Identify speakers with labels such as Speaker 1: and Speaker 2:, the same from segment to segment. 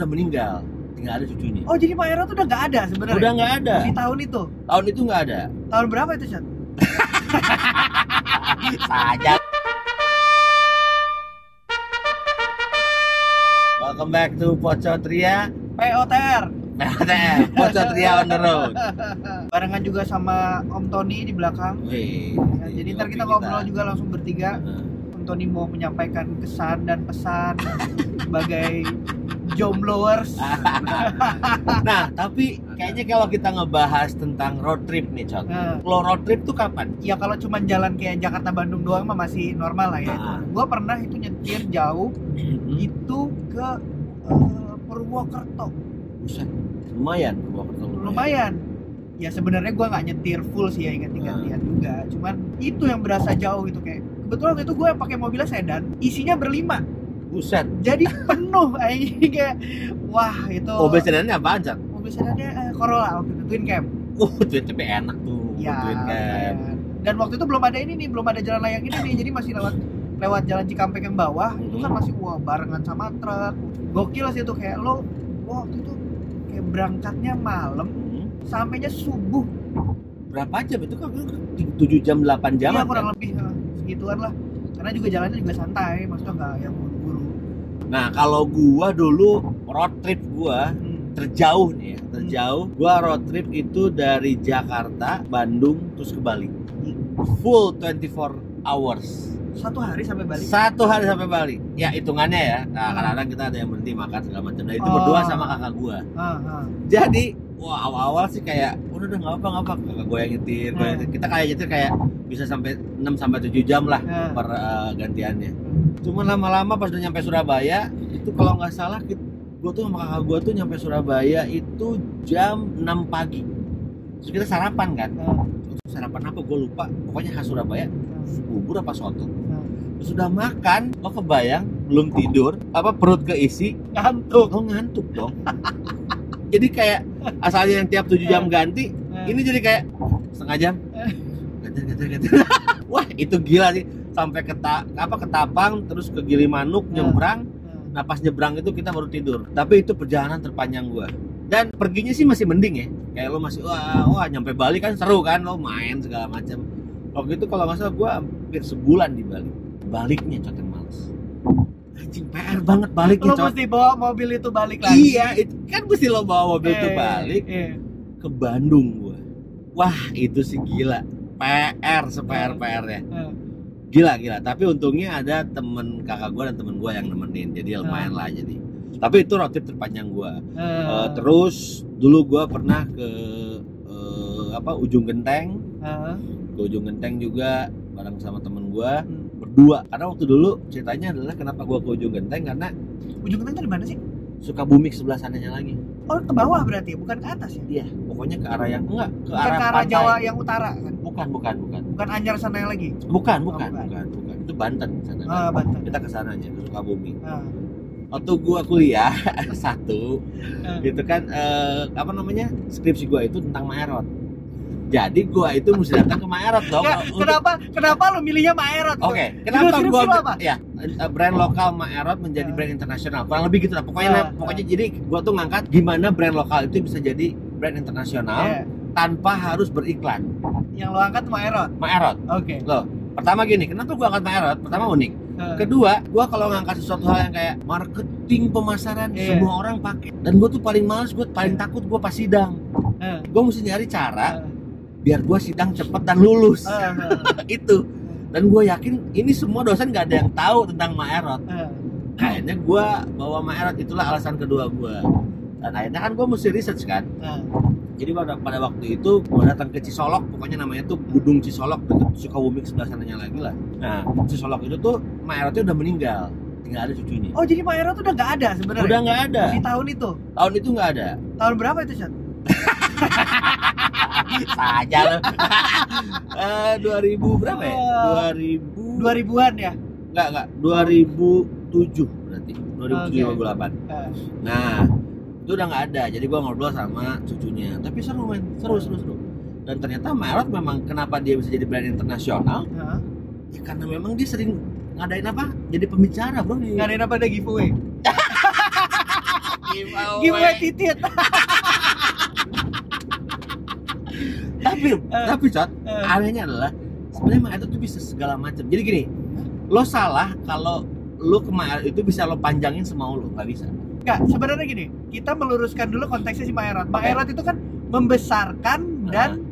Speaker 1: udah meninggal tinggal ada cucunya.
Speaker 2: Oh jadi Pak Ero tuh udah nggak ada sebenarnya?
Speaker 1: udah nggak ada.
Speaker 2: Di tahun itu?
Speaker 1: tahun itu nggak ada.
Speaker 2: Tahun berapa itu Chan?
Speaker 1: saja. Welcome back to Pocotria
Speaker 2: POTR
Speaker 1: POTR Pocotria on the road.
Speaker 2: Barengan juga sama Om Tony di belakang.
Speaker 1: Wih,
Speaker 2: Ya, Jadi ntar kita ngobrol juga langsung bertiga. Om Tony mau menyampaikan kesan dan pesan sebagai jombloers
Speaker 1: nah tapi kayaknya kalau kita ngebahas tentang road trip nih Cot
Speaker 2: Nah,
Speaker 1: Lo road trip tuh kapan?
Speaker 2: ya kalau cuma jalan kayak Jakarta Bandung doang mah masih normal lah ya.
Speaker 1: Ah.
Speaker 2: Gua pernah itu nyetir jauh itu ke eh, Purwokerto.
Speaker 1: Buset, lumayan Purwokerto
Speaker 2: Lumayan. Ya sebenarnya gua nggak nyetir full sih ya ingat gantian juga. Cuman itu yang berasa jauh gitu kayak kebetulan waktu itu gue pakai mobilnya sedan, isinya berlima.
Speaker 1: Buset,
Speaker 2: Jadi penuh anjing kayak wah itu
Speaker 1: mobil sedannya apaan Cot?
Speaker 2: mobil sedannya eh, Corolla waktu itu Twin Cam.
Speaker 1: Uh, Twin tapi enak tuh
Speaker 2: Ya,
Speaker 1: Twin Cam
Speaker 2: lumayan. Dan waktu itu belum ada ini nih, belum ada jalan layang ini nih, jadi masih lewat lewat jalan Cikampek yang bawah itu kan
Speaker 1: Mhm.
Speaker 2: masih wah barengan sama truk. Gokil sih itu kayak lo wah, waktu itu kayak berangkatnya malam
Speaker 1: Hmm.
Speaker 2: sampainya subuh.
Speaker 1: Berapa jam itu kan 7 jam 8 jam
Speaker 2: Iya kurang lebih eh, segituan lah. Karena juga jalannya juga santai, maksudnya nggak yang.
Speaker 1: Nah kalau gua dulu road trip gua
Speaker 2: Hmm.
Speaker 1: terjauh nih ya terjauh gua road trip itu dari Jakarta Bandung terus ke Bali full 24 hours
Speaker 2: Satu hari sampai balik.
Speaker 1: satu hari sampai Bali ya hitungannya ya nah kadang-kadang kita ada yang berhenti makan segala macam dan itu
Speaker 2: Oh.
Speaker 1: berdua sama kakak gua
Speaker 2: Ah, ah.
Speaker 1: jadi wah awal-awal sih kayak udah udah nggak apa nggak apa kakak gua yang nyetir gua yang
Speaker 2: Hmm.
Speaker 1: nyetir. kita kayak nyetir kayak bisa sampai 6 sampai 7 jam lah
Speaker 2: Ah.
Speaker 1: per uh, gantiannya cuman lama-lama pas udah nyampe Surabaya itu kalau nggak salah gua tuh sama kakak gua tuh nyampe Surabaya itu jam 6 pagi. Terus kita sarapan kan?
Speaker 2: Ah,
Speaker 1: sarapan apa? Gue lupa. Pokoknya khas Surabaya. Bubur apa soto?
Speaker 2: Ah.
Speaker 1: sudah makan lo kebayang belum tidur apa perut keisi?
Speaker 2: Ngantuk.
Speaker 1: lo ngantuk dong. Jadi kayak asalnya yang tiap 7 jam ganti ini jadi kayak setengah jam. Ganti ganti ganti wah itu gila sih sampai ke Ta- apa ke Tapang terus ke Gilimanuk
Speaker 2: Ah.
Speaker 1: nyebrang.
Speaker 2: Ah.
Speaker 1: nah pas nyebrang itu kita baru tidur. Tapi itu perjalanan terpanjang gua. Dan perginya sih masih mending ya. Kayak lo masih wah wah nyampe Bali kan seru kan lo main segala macam waktu itu kalau nggak salah gua hampir sebulan di Bali. Baliknya cot yang males. Anjing PR banget baliknya
Speaker 2: Lo
Speaker 1: cot.
Speaker 2: mesti bawa mobil itu balik lagi.
Speaker 1: iya itu kan mesti lo bawa mobil tuh
Speaker 2: Eh,
Speaker 1: balik
Speaker 2: eh.
Speaker 1: ke Bandung gua. Wah itu sih gila. PR se-PR PR ya
Speaker 2: Eh.
Speaker 1: Gila gila. Tapi untungnya ada temen kakak gua dan temen gua yang nemenin. Jadi lumayan lah jadi. Tapi itu road trip terpanjang gua.
Speaker 2: Eh,
Speaker 1: Eh, terus dulu gua pernah ke eh, apa ujung genteng.
Speaker 2: Eh,
Speaker 1: ke ujung genteng juga bareng sama temen gua
Speaker 2: hmm.
Speaker 1: berdua. Karena waktu dulu ceritanya adalah kenapa gua ke ujung genteng? Karena
Speaker 2: Ujung Genteng di mana sih?
Speaker 1: Suka bumi sebelah sananya lagi
Speaker 2: Oh ke bawah berarti, bukan ke atas ya?
Speaker 1: iya pokoknya ke arah yang enggak ke
Speaker 2: Bukan
Speaker 1: arah,
Speaker 2: ke arah
Speaker 1: pantai.
Speaker 2: Jawa yang utara kan?
Speaker 1: bukan bukan bukan
Speaker 2: Bukan Anjar sana yang lagi?
Speaker 1: bukan
Speaker 2: Oh,
Speaker 1: bukan
Speaker 2: bukan.
Speaker 1: bukan bukan itu Banten sana kan.
Speaker 2: Ah, Banten.
Speaker 1: kita ke sananya ke Sukabumi
Speaker 2: Ah,
Speaker 1: waktu gua kuliah satu
Speaker 2: eh.
Speaker 1: itu kan eh, apa namanya skripsi gua itu tentang Maerot jadi gua itu mesti datang ke Maerot dong
Speaker 2: Nggak,
Speaker 1: untuk-
Speaker 2: kenapa kenapa lu milihnya Maerot?
Speaker 1: Oke, kenapa
Speaker 2: skripsi
Speaker 1: gua
Speaker 2: apa?
Speaker 1: ya eh, brand lokal Maerot menjadi
Speaker 2: Ya.
Speaker 1: brand internasional. Kurang lebih gitu lah. Pokoknya
Speaker 2: Ah,
Speaker 1: pokoknya jadi gua tuh ngangkat gimana brand lokal itu bisa jadi brand internasional
Speaker 2: Eh,
Speaker 1: tanpa harus beriklan.
Speaker 2: yang lu angkat Maerot.
Speaker 1: Maerot.
Speaker 2: Oke.
Speaker 1: Loh, pertama gini, kenapa gua angkat Maerot? Pertama unik. Kedua, gua kalau ngangkat sesuatu hal yang kayak marketing pemasaran
Speaker 2: Iya.
Speaker 1: semua orang pakai. Dan gua tuh paling males, gua paling takut gua pas sidang.
Speaker 2: eh,
Speaker 1: Gua mesti nyari cara biar gua sidang cepet dan lulus.
Speaker 2: eh, eh,
Speaker 1: Itu. Dan gue yakin ini semua dosen gak ada yang tahu tentang Maerot.
Speaker 2: eh.
Speaker 1: akhirnya gue bawa Maerot itulah alasan kedua gue dan akhirnya kan gue mesti research kan
Speaker 2: Eh,
Speaker 1: jadi pada, pada waktu itu gue datang ke Cisolok pokoknya namanya tuh Gunung Cisolok deket Sukabumi sebelah sananya lagi lah nah Cisolok itu tuh Maerotnya udah meninggal tinggal ada cucunya
Speaker 2: Oh jadi Maerot udah nggak ada sebenarnya?
Speaker 1: udah nggak ada
Speaker 2: Di tahun itu?
Speaker 1: tahun itu nggak ada
Speaker 2: Tahun berapa itu Chan?
Speaker 1: saja lo eh 2000 berapa ya
Speaker 2: Eh,
Speaker 1: 2000
Speaker 2: 2000-an ya?
Speaker 1: nggak nggak 2007 berarti 2007
Speaker 2: Oke.
Speaker 1: 2008
Speaker 2: Eh,
Speaker 1: Nah, itu udah nggak ada. Jadi gua ngobrol sama cucunya. Tapi seru men, seru seru seru. Dan ternyata Maerot memang kenapa dia bisa jadi brand internasional?
Speaker 2: Hah?
Speaker 1: Ya karena memang dia sering ngadain apa? Jadi pembicara bro.
Speaker 2: Ngadain apa ada giveaway? giveaway titit
Speaker 1: tapi
Speaker 2: Eh.
Speaker 1: tapi cat
Speaker 2: Eh.
Speaker 1: anehnya adalah sebenarnya itu tuh bisa segala macam jadi gini lo salah kalau lo kemarin itu bisa lo panjangin semau lo nggak bisa
Speaker 2: Enggak, sebenarnya gini, kita meluruskan dulu konteksnya si
Speaker 1: Oke.
Speaker 2: Erot itu kan membesarkan dan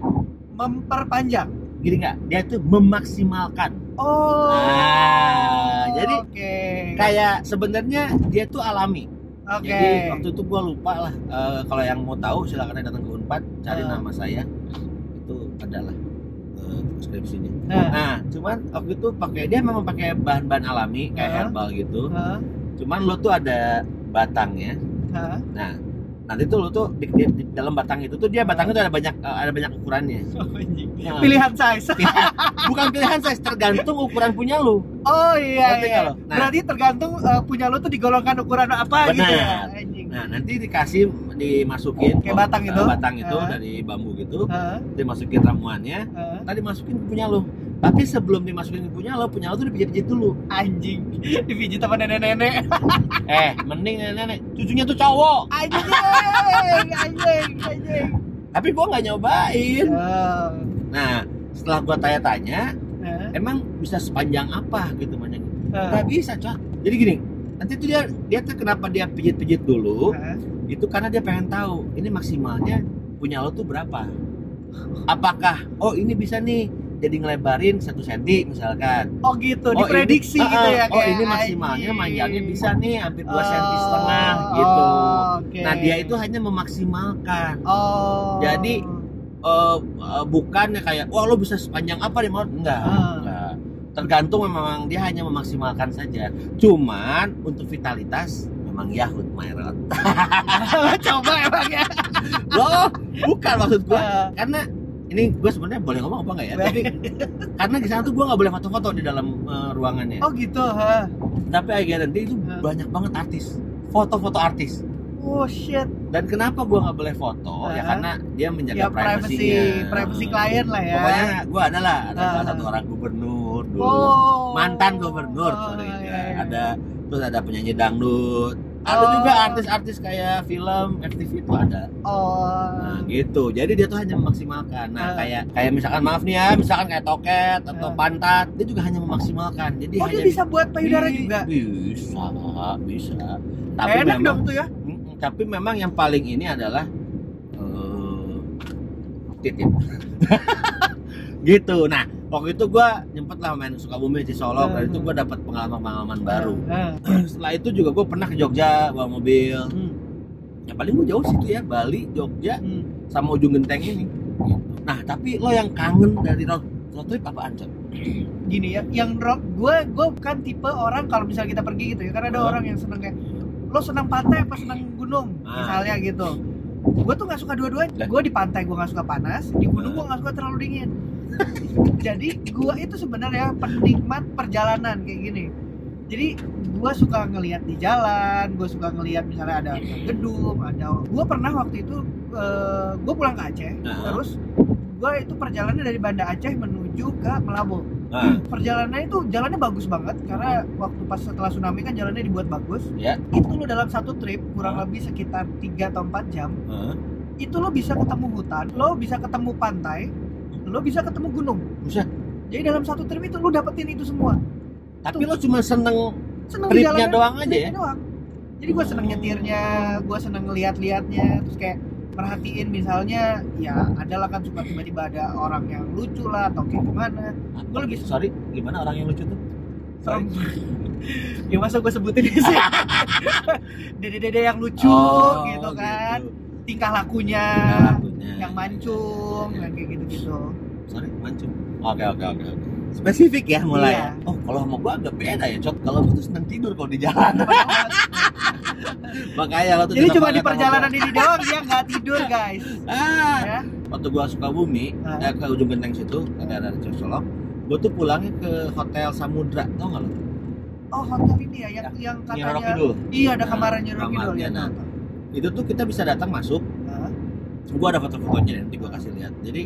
Speaker 2: memperpanjang.
Speaker 1: gini nggak dia tuh memaksimalkan
Speaker 2: Oh.
Speaker 1: Nah, jadi
Speaker 2: oke.
Speaker 1: kayak sebenarnya dia tuh alami
Speaker 2: Oke.
Speaker 1: jadi waktu itu gua lupa lah Eh, kalau yang mau tahu silakan datang ke Unpad cari
Speaker 2: Eh.
Speaker 1: nama saya itu adalah eh, deskripsinya
Speaker 2: Nah,
Speaker 1: nah cuman waktu itu pakai dia memang pakai bahan-bahan alami kayak
Speaker 2: Eh.
Speaker 1: herbal gitu
Speaker 2: hah,
Speaker 1: cuman lo tuh ada batangnya
Speaker 2: hah.
Speaker 1: Nah, nanti tuh lu tuh di, di- di dalam batang itu tuh dia batangnya tuh ada banyak eh, ada banyak ukurannya.
Speaker 2: Oh.
Speaker 1: Nah,
Speaker 2: Pilihan size.
Speaker 1: bukan pilihan size tergantung ukuran punya lu.
Speaker 2: Oh iya
Speaker 1: Ngerti
Speaker 2: iya.
Speaker 1: lo? Nah.
Speaker 2: Berarti tergantung eh, punya lo tuh digolongkan ukuran apa gitu ya.
Speaker 1: Nah, nanti dikasih dimasukin
Speaker 2: Kayak batang itu?
Speaker 1: batang itu
Speaker 2: Ah.
Speaker 1: dari bambu gitu,
Speaker 2: Hah,
Speaker 1: dimasukin ramuannya,
Speaker 2: hah.
Speaker 1: tadi masukin punya lu. Tapi sebelum dimasukin ke punya lo, punya lo tuh dipijit-pijit dulu.
Speaker 2: Anjing. Dipijit sama nenek-nenek.
Speaker 1: Eh, mending nenek, cucunya tuh cowok.
Speaker 2: Anjing. Anjing. Anjing.
Speaker 1: Tapi gua nggak nyobain.
Speaker 2: Oh.
Speaker 1: Nah, setelah gua tanya-tanya,
Speaker 2: Hah,
Speaker 1: emang bisa sepanjang apa gitu banyak
Speaker 2: hah.
Speaker 1: nggak bisa cok jadi gini nanti tuh dia dia tuh kenapa dia pijit-pijit dulu
Speaker 2: Hah.
Speaker 1: itu karena dia pengen tahu ini maksimalnya punya lo tuh berapa apakah oh ini bisa nih jadi ngelebarin satu senti misalkan
Speaker 2: Oh gitu,
Speaker 1: Oh,
Speaker 2: diprediksi
Speaker 1: ini-
Speaker 2: gitu ya
Speaker 1: oh
Speaker 2: kayak
Speaker 1: ini maksimalnya manjangin bisa nih hampir dua
Speaker 2: Oh,
Speaker 1: senti setengah gitu
Speaker 2: oke.
Speaker 1: nah dia itu hanya memaksimalkan
Speaker 2: Oh.
Speaker 1: Jadi, eh eh, bukannya kayak wah lo bisa sepanjang apa nih mau enggak. Tergantung memang dia hanya memaksimalkan saja cuman untuk vitalitas memang Yahud Mayrot
Speaker 2: coba emang ya.
Speaker 1: loh bukan maksud gua
Speaker 2: Ah.
Speaker 1: karena ini gue sebenarnya boleh ngomong apa enggak ya tapi karena di sana tuh gue nggak boleh foto-foto di dalam eh, ruangannya
Speaker 2: Oh gitu, ha.
Speaker 1: tapi akhirnya itu
Speaker 2: Ah.
Speaker 1: banyak banget artis foto-foto artis
Speaker 2: Oh shit.
Speaker 1: dan kenapa gue nggak boleh foto ya
Speaker 2: Ah.
Speaker 1: karena dia menjaga
Speaker 2: Ya
Speaker 1: privasinya
Speaker 2: privacy klien lah ya.
Speaker 1: Pokoknya gue adalah ada
Speaker 2: Ah.
Speaker 1: salah satu orang gubernur dulu,
Speaker 2: Oh.
Speaker 1: mantan gubernur,
Speaker 2: Oh,
Speaker 1: sorry.
Speaker 2: iya,
Speaker 1: ya.
Speaker 2: iya.
Speaker 1: Ada terus ada penyanyi dangdut, ada
Speaker 2: Oh.
Speaker 1: juga artis-artis kayak film FTV itu ada.
Speaker 2: Oh.
Speaker 1: Nah, gitu. Jadi dia tuh hanya memaksimalkan. Nah,
Speaker 2: Ah.
Speaker 1: kayak kayak misalkan maaf nih ya, misalkan kayak toket atau
Speaker 2: Ah.
Speaker 1: pantat, dia juga hanya memaksimalkan. Jadi
Speaker 2: Oh
Speaker 1: hanya
Speaker 2: dia bisa buat payudara juga.
Speaker 1: Bisa, bisa. Tapi
Speaker 2: Enak
Speaker 1: memang
Speaker 2: dong tuh ya.
Speaker 1: Tapi memang yang paling ini adalah eh, titit gitu nah waktu itu gua nyempet lah main Sukabumi Cisolok
Speaker 2: Hmm.
Speaker 1: dan itu gua dapat pengalaman-pengalaman baru
Speaker 2: Ah.
Speaker 1: setelah itu juga gua pernah ke Jogja bawa mobil
Speaker 2: Hmm.
Speaker 1: yang paling gua jauh situ ya Bali Jogja
Speaker 2: Hmm.
Speaker 1: sama ujung genteng ini nah tapi lo yang kangen dari road road trip apaan Cok?
Speaker 2: Gini ya, yang rock gue gue bukan tipe orang kalau misalnya kita pergi gitu ya, karena ada
Speaker 1: Hmm.
Speaker 2: orang yang seneng kayak lo senang pantai apa senang gunung
Speaker 1: Ah.
Speaker 2: misalnya gitu. Gue tuh nggak suka dua-duanya. Gue di pantai gue nggak suka panas, di gunung gue nggak suka terlalu dingin. Jadi gue itu sebenarnya penikmat perjalanan kayak gini. Jadi gue suka ngelihat di jalan, gue suka ngelihat misalnya ada gedung, ada. Gue pernah waktu itu gue pulang ke Aceh,
Speaker 1: Ah.
Speaker 2: terus gue itu perjalanan dari Banda Aceh menuju ke Melabo.
Speaker 1: Nah,
Speaker 2: Perjalanannya itu jalannya bagus banget karena waktu pas setelah tsunami kan jalannya dibuat bagus.
Speaker 1: Ya.
Speaker 2: Itu lo dalam satu trip kurang
Speaker 1: Ah.
Speaker 2: lebih sekitar 3 atau 4 jam
Speaker 1: eh,
Speaker 2: itu lo bisa ketemu hutan, lo bisa ketemu pantai, lo bisa ketemu gunung.
Speaker 1: Buset.
Speaker 2: Jadi dalam satu trip itu lo dapetin itu semua.
Speaker 1: tapi lo cuma seneng
Speaker 2: Seneng
Speaker 1: tripnya
Speaker 2: jalannya,
Speaker 1: doang aja ya
Speaker 2: doang. Jadi gue seneng nyetirnya, gue seneng ngeliat-liatnya, terus kayak perhatiin misalnya ya adalah kan suka tiba-tiba ada orang yang lucu lah atau kayak gimana Gua lebih-
Speaker 1: sorry gimana orang yang lucu tuh
Speaker 2: serem ya masa gue sebutin sih dede-dede yang lucu
Speaker 1: Oh,
Speaker 2: gitu kan
Speaker 1: gitu.
Speaker 2: Tingkah lakunya
Speaker 1: lagunya.
Speaker 2: yang mancung yang kayak gitu-gitu.
Speaker 1: Sorry mancung. Oke oke oke oke. spesifik ya mulai.
Speaker 2: Iya.
Speaker 1: oh kalau sama gua agak beda ya cot kalau gua tuh seneng tidur kalau di jalan. Makanya lo tuh
Speaker 2: jadi cuma di perjalanan ini doang dia nggak tidur guys.
Speaker 1: Ah
Speaker 2: ya.
Speaker 1: waktu gua suka bumi
Speaker 2: Ah.
Speaker 1: eh, ke ujung genteng situ ke daerah Cisolok gua tuh pulangnya ke hotel Samudra tau nggak lo?
Speaker 2: Oh hotel ini ya yang yang
Speaker 1: Nyi Roro
Speaker 2: katanya
Speaker 1: Kidul
Speaker 2: iya ada
Speaker 1: Nah,
Speaker 2: kamarnya Nyiroro Kidul ya.
Speaker 1: Nah. Itu tuh kita bisa datang masuk.
Speaker 2: Nah,
Speaker 1: gua ada foto-fotonya nanti gua kasih lihat. Jadi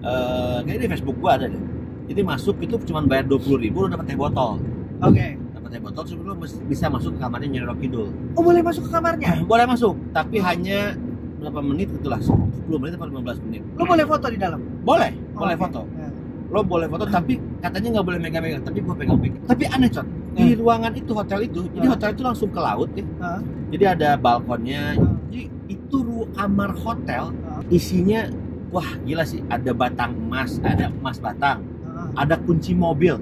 Speaker 1: eh kayaknya di Facebook gua ada deh. Jadi masuk itu cuma bayar dua puluh ribu lo dapet teh botol.
Speaker 2: Oke.
Speaker 1: Dapat dapat teh botol sebelum bisa masuk ke kamarnya Nyai Roro Kidul
Speaker 2: Oh boleh masuk ke kamarnya?
Speaker 1: boleh masuk tapi hanya berapa menit itulah 10 menit atau 15 menit.
Speaker 2: Lo boleh foto di dalam?
Speaker 1: boleh boleh
Speaker 2: Oke.
Speaker 1: foto.
Speaker 2: Ya.
Speaker 1: lo boleh foto tapi katanya nggak boleh megang-megang tapi gua pegang-pegang tapi aneh cot di
Speaker 2: Hmm.
Speaker 1: ruangan itu hotel itu jadi
Speaker 2: Hmm.
Speaker 1: hotel itu langsung ke laut ya.
Speaker 2: Hah?
Speaker 1: jadi ada balkonnya. Jadi itu ru- kamar hotel isinya wah gila sih ada batang emas ada emas batang ada kunci mobil.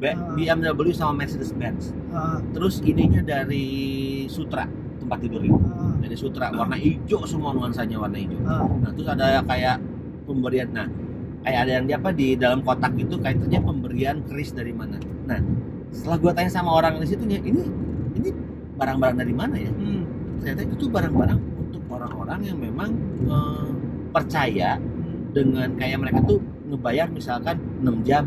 Speaker 1: BMW sama Mercedes Benz terus ininya dari Sutra tempat tidur itu. Dari Sutra warna hijau semua nuansanya warna hijau. Nah terus ada kayak pemberian nah kayak ada yang di apa di dalam kotak itu kaitannya pemberian keris dari mana. Nah setelah gua tanya sama orang di situnya ini ini barang-barang dari mana ya?
Speaker 2: Hmm.
Speaker 1: ternyata itu tuh barang-barang untuk orang-orang yang memang eh, percaya dengan kayak mereka tuh ngebayar misalkan 6 jam.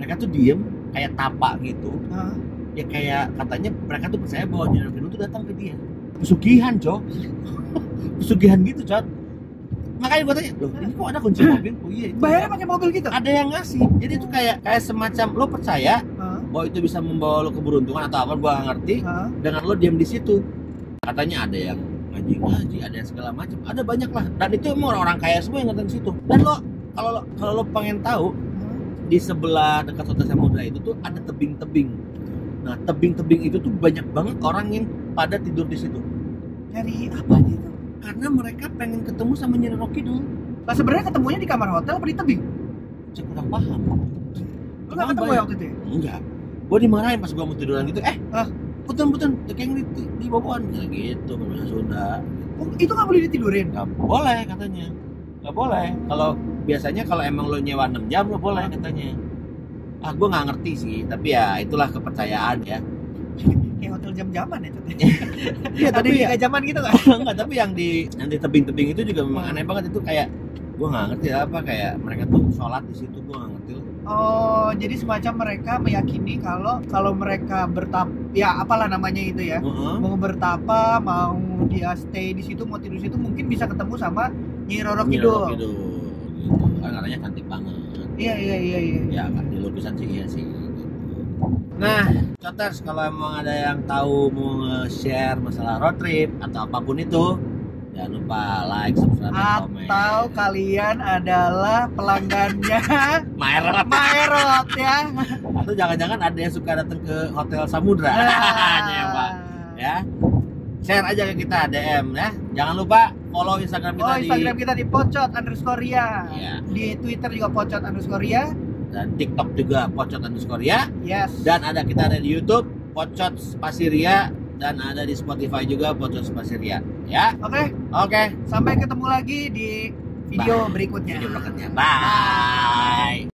Speaker 1: Mereka tuh diem kayak tapak gitu.
Speaker 2: Hah?
Speaker 1: ya kayak katanya mereka tuh percaya bahwa Roro Kidul tuh datang ke dia. Pesugihan cok. Pesugihan gitu cok makanya gue tanya loh ini kok ada kunci mobil? Oh iya itu
Speaker 2: Bayarnya pakai mobil gitu?
Speaker 1: ada yang ngasih. Jadi itu kayak kayak semacam lo percaya? Bahwa itu bisa membawa lo keberuntungan atau apa gue gak ngerti.
Speaker 2: Hah?
Speaker 1: dengan lo diam di situ. Katanya ada yang ngaji ngaji ada yang segala macam. Ada banyak lah. Dan itu emang orang-orang kaya semua yang ke situ. Dan lo kalau lo kalau lo pengen tahu di sebelah dekat hotel Samudra itu tuh ada tebing-tebing. Nah tebing-tebing itu tuh banyak banget orang yang pada tidur di situ.
Speaker 2: Dari apa gitu?
Speaker 1: karena mereka pengen ketemu sama Nyai Roro Kidul.
Speaker 2: Lah sebenarnya ketemunya di kamar hotel apa di tebing?
Speaker 1: saya kurang paham.
Speaker 2: Lo nggak ketemu ya waktu itu ya?
Speaker 1: enggak gue dimarahin pas gue mau tiduran gitu eh
Speaker 2: Ah.
Speaker 1: putan putan kayak di, di, di bawaan gitu bahasa Sunda
Speaker 2: Oh, itu nggak boleh ditidurin?
Speaker 1: nggak boleh katanya nggak boleh kalau biasanya kalau emang lo nyewa 6 jam lo boleh katanya ah gue nggak ngerti sih tapi ya itulah kepercayaan ya
Speaker 2: Kayak hotel jam-jaman ya? Cut?
Speaker 1: Iya tapi ya
Speaker 2: jaman gitu nggak?
Speaker 1: enggak tapi yang di yang di tebing-tebing itu juga memang aneh banget itu kayak gue nggak ngerti apa kayak mereka tuh sholat di situ gue nggak ngerti
Speaker 2: Oh, jadi semacam mereka meyakini kalau kalau mereka bertap, ya apalah namanya itu ya,
Speaker 1: Heeh.
Speaker 2: mau bertapa, mau dia stay di situ, mau tidur di situ, mungkin bisa ketemu sama Nyi Roro
Speaker 1: Roro
Speaker 2: Kidul.
Speaker 1: Kidul gitu katanya cantik banget
Speaker 2: Iya iya iya iya.
Speaker 1: ya kan di lukisan sih iya sih gitu. nah Coters kalau emang ada yang tahu mau nge-share masalah road trip atau apa pun itu jangan lupa like subscribe dan komen.
Speaker 2: Atau kalian adalah pelanggannya.
Speaker 1: Maerot
Speaker 2: Maerot ya.
Speaker 1: atau jangan-jangan ada yang suka datang ke hotel Samudra. Nyewa ya. Share aja ke kita DM ya. Jangan lupa follow Instagram kita
Speaker 2: Oh Instagram
Speaker 1: di
Speaker 2: kita di pocot underscore ya. Di Twitter juga pocot underscore ya.
Speaker 1: dan TikTok juga pocot underscore ya
Speaker 2: Yes.
Speaker 1: dan ada kita ada di YouTube pocot spasiria dan ada di Spotify juga pocot spasiria ya.
Speaker 2: Oke,
Speaker 1: oke.
Speaker 2: Sampai ketemu lagi di video berikutnya.
Speaker 1: video berikutnya. Bye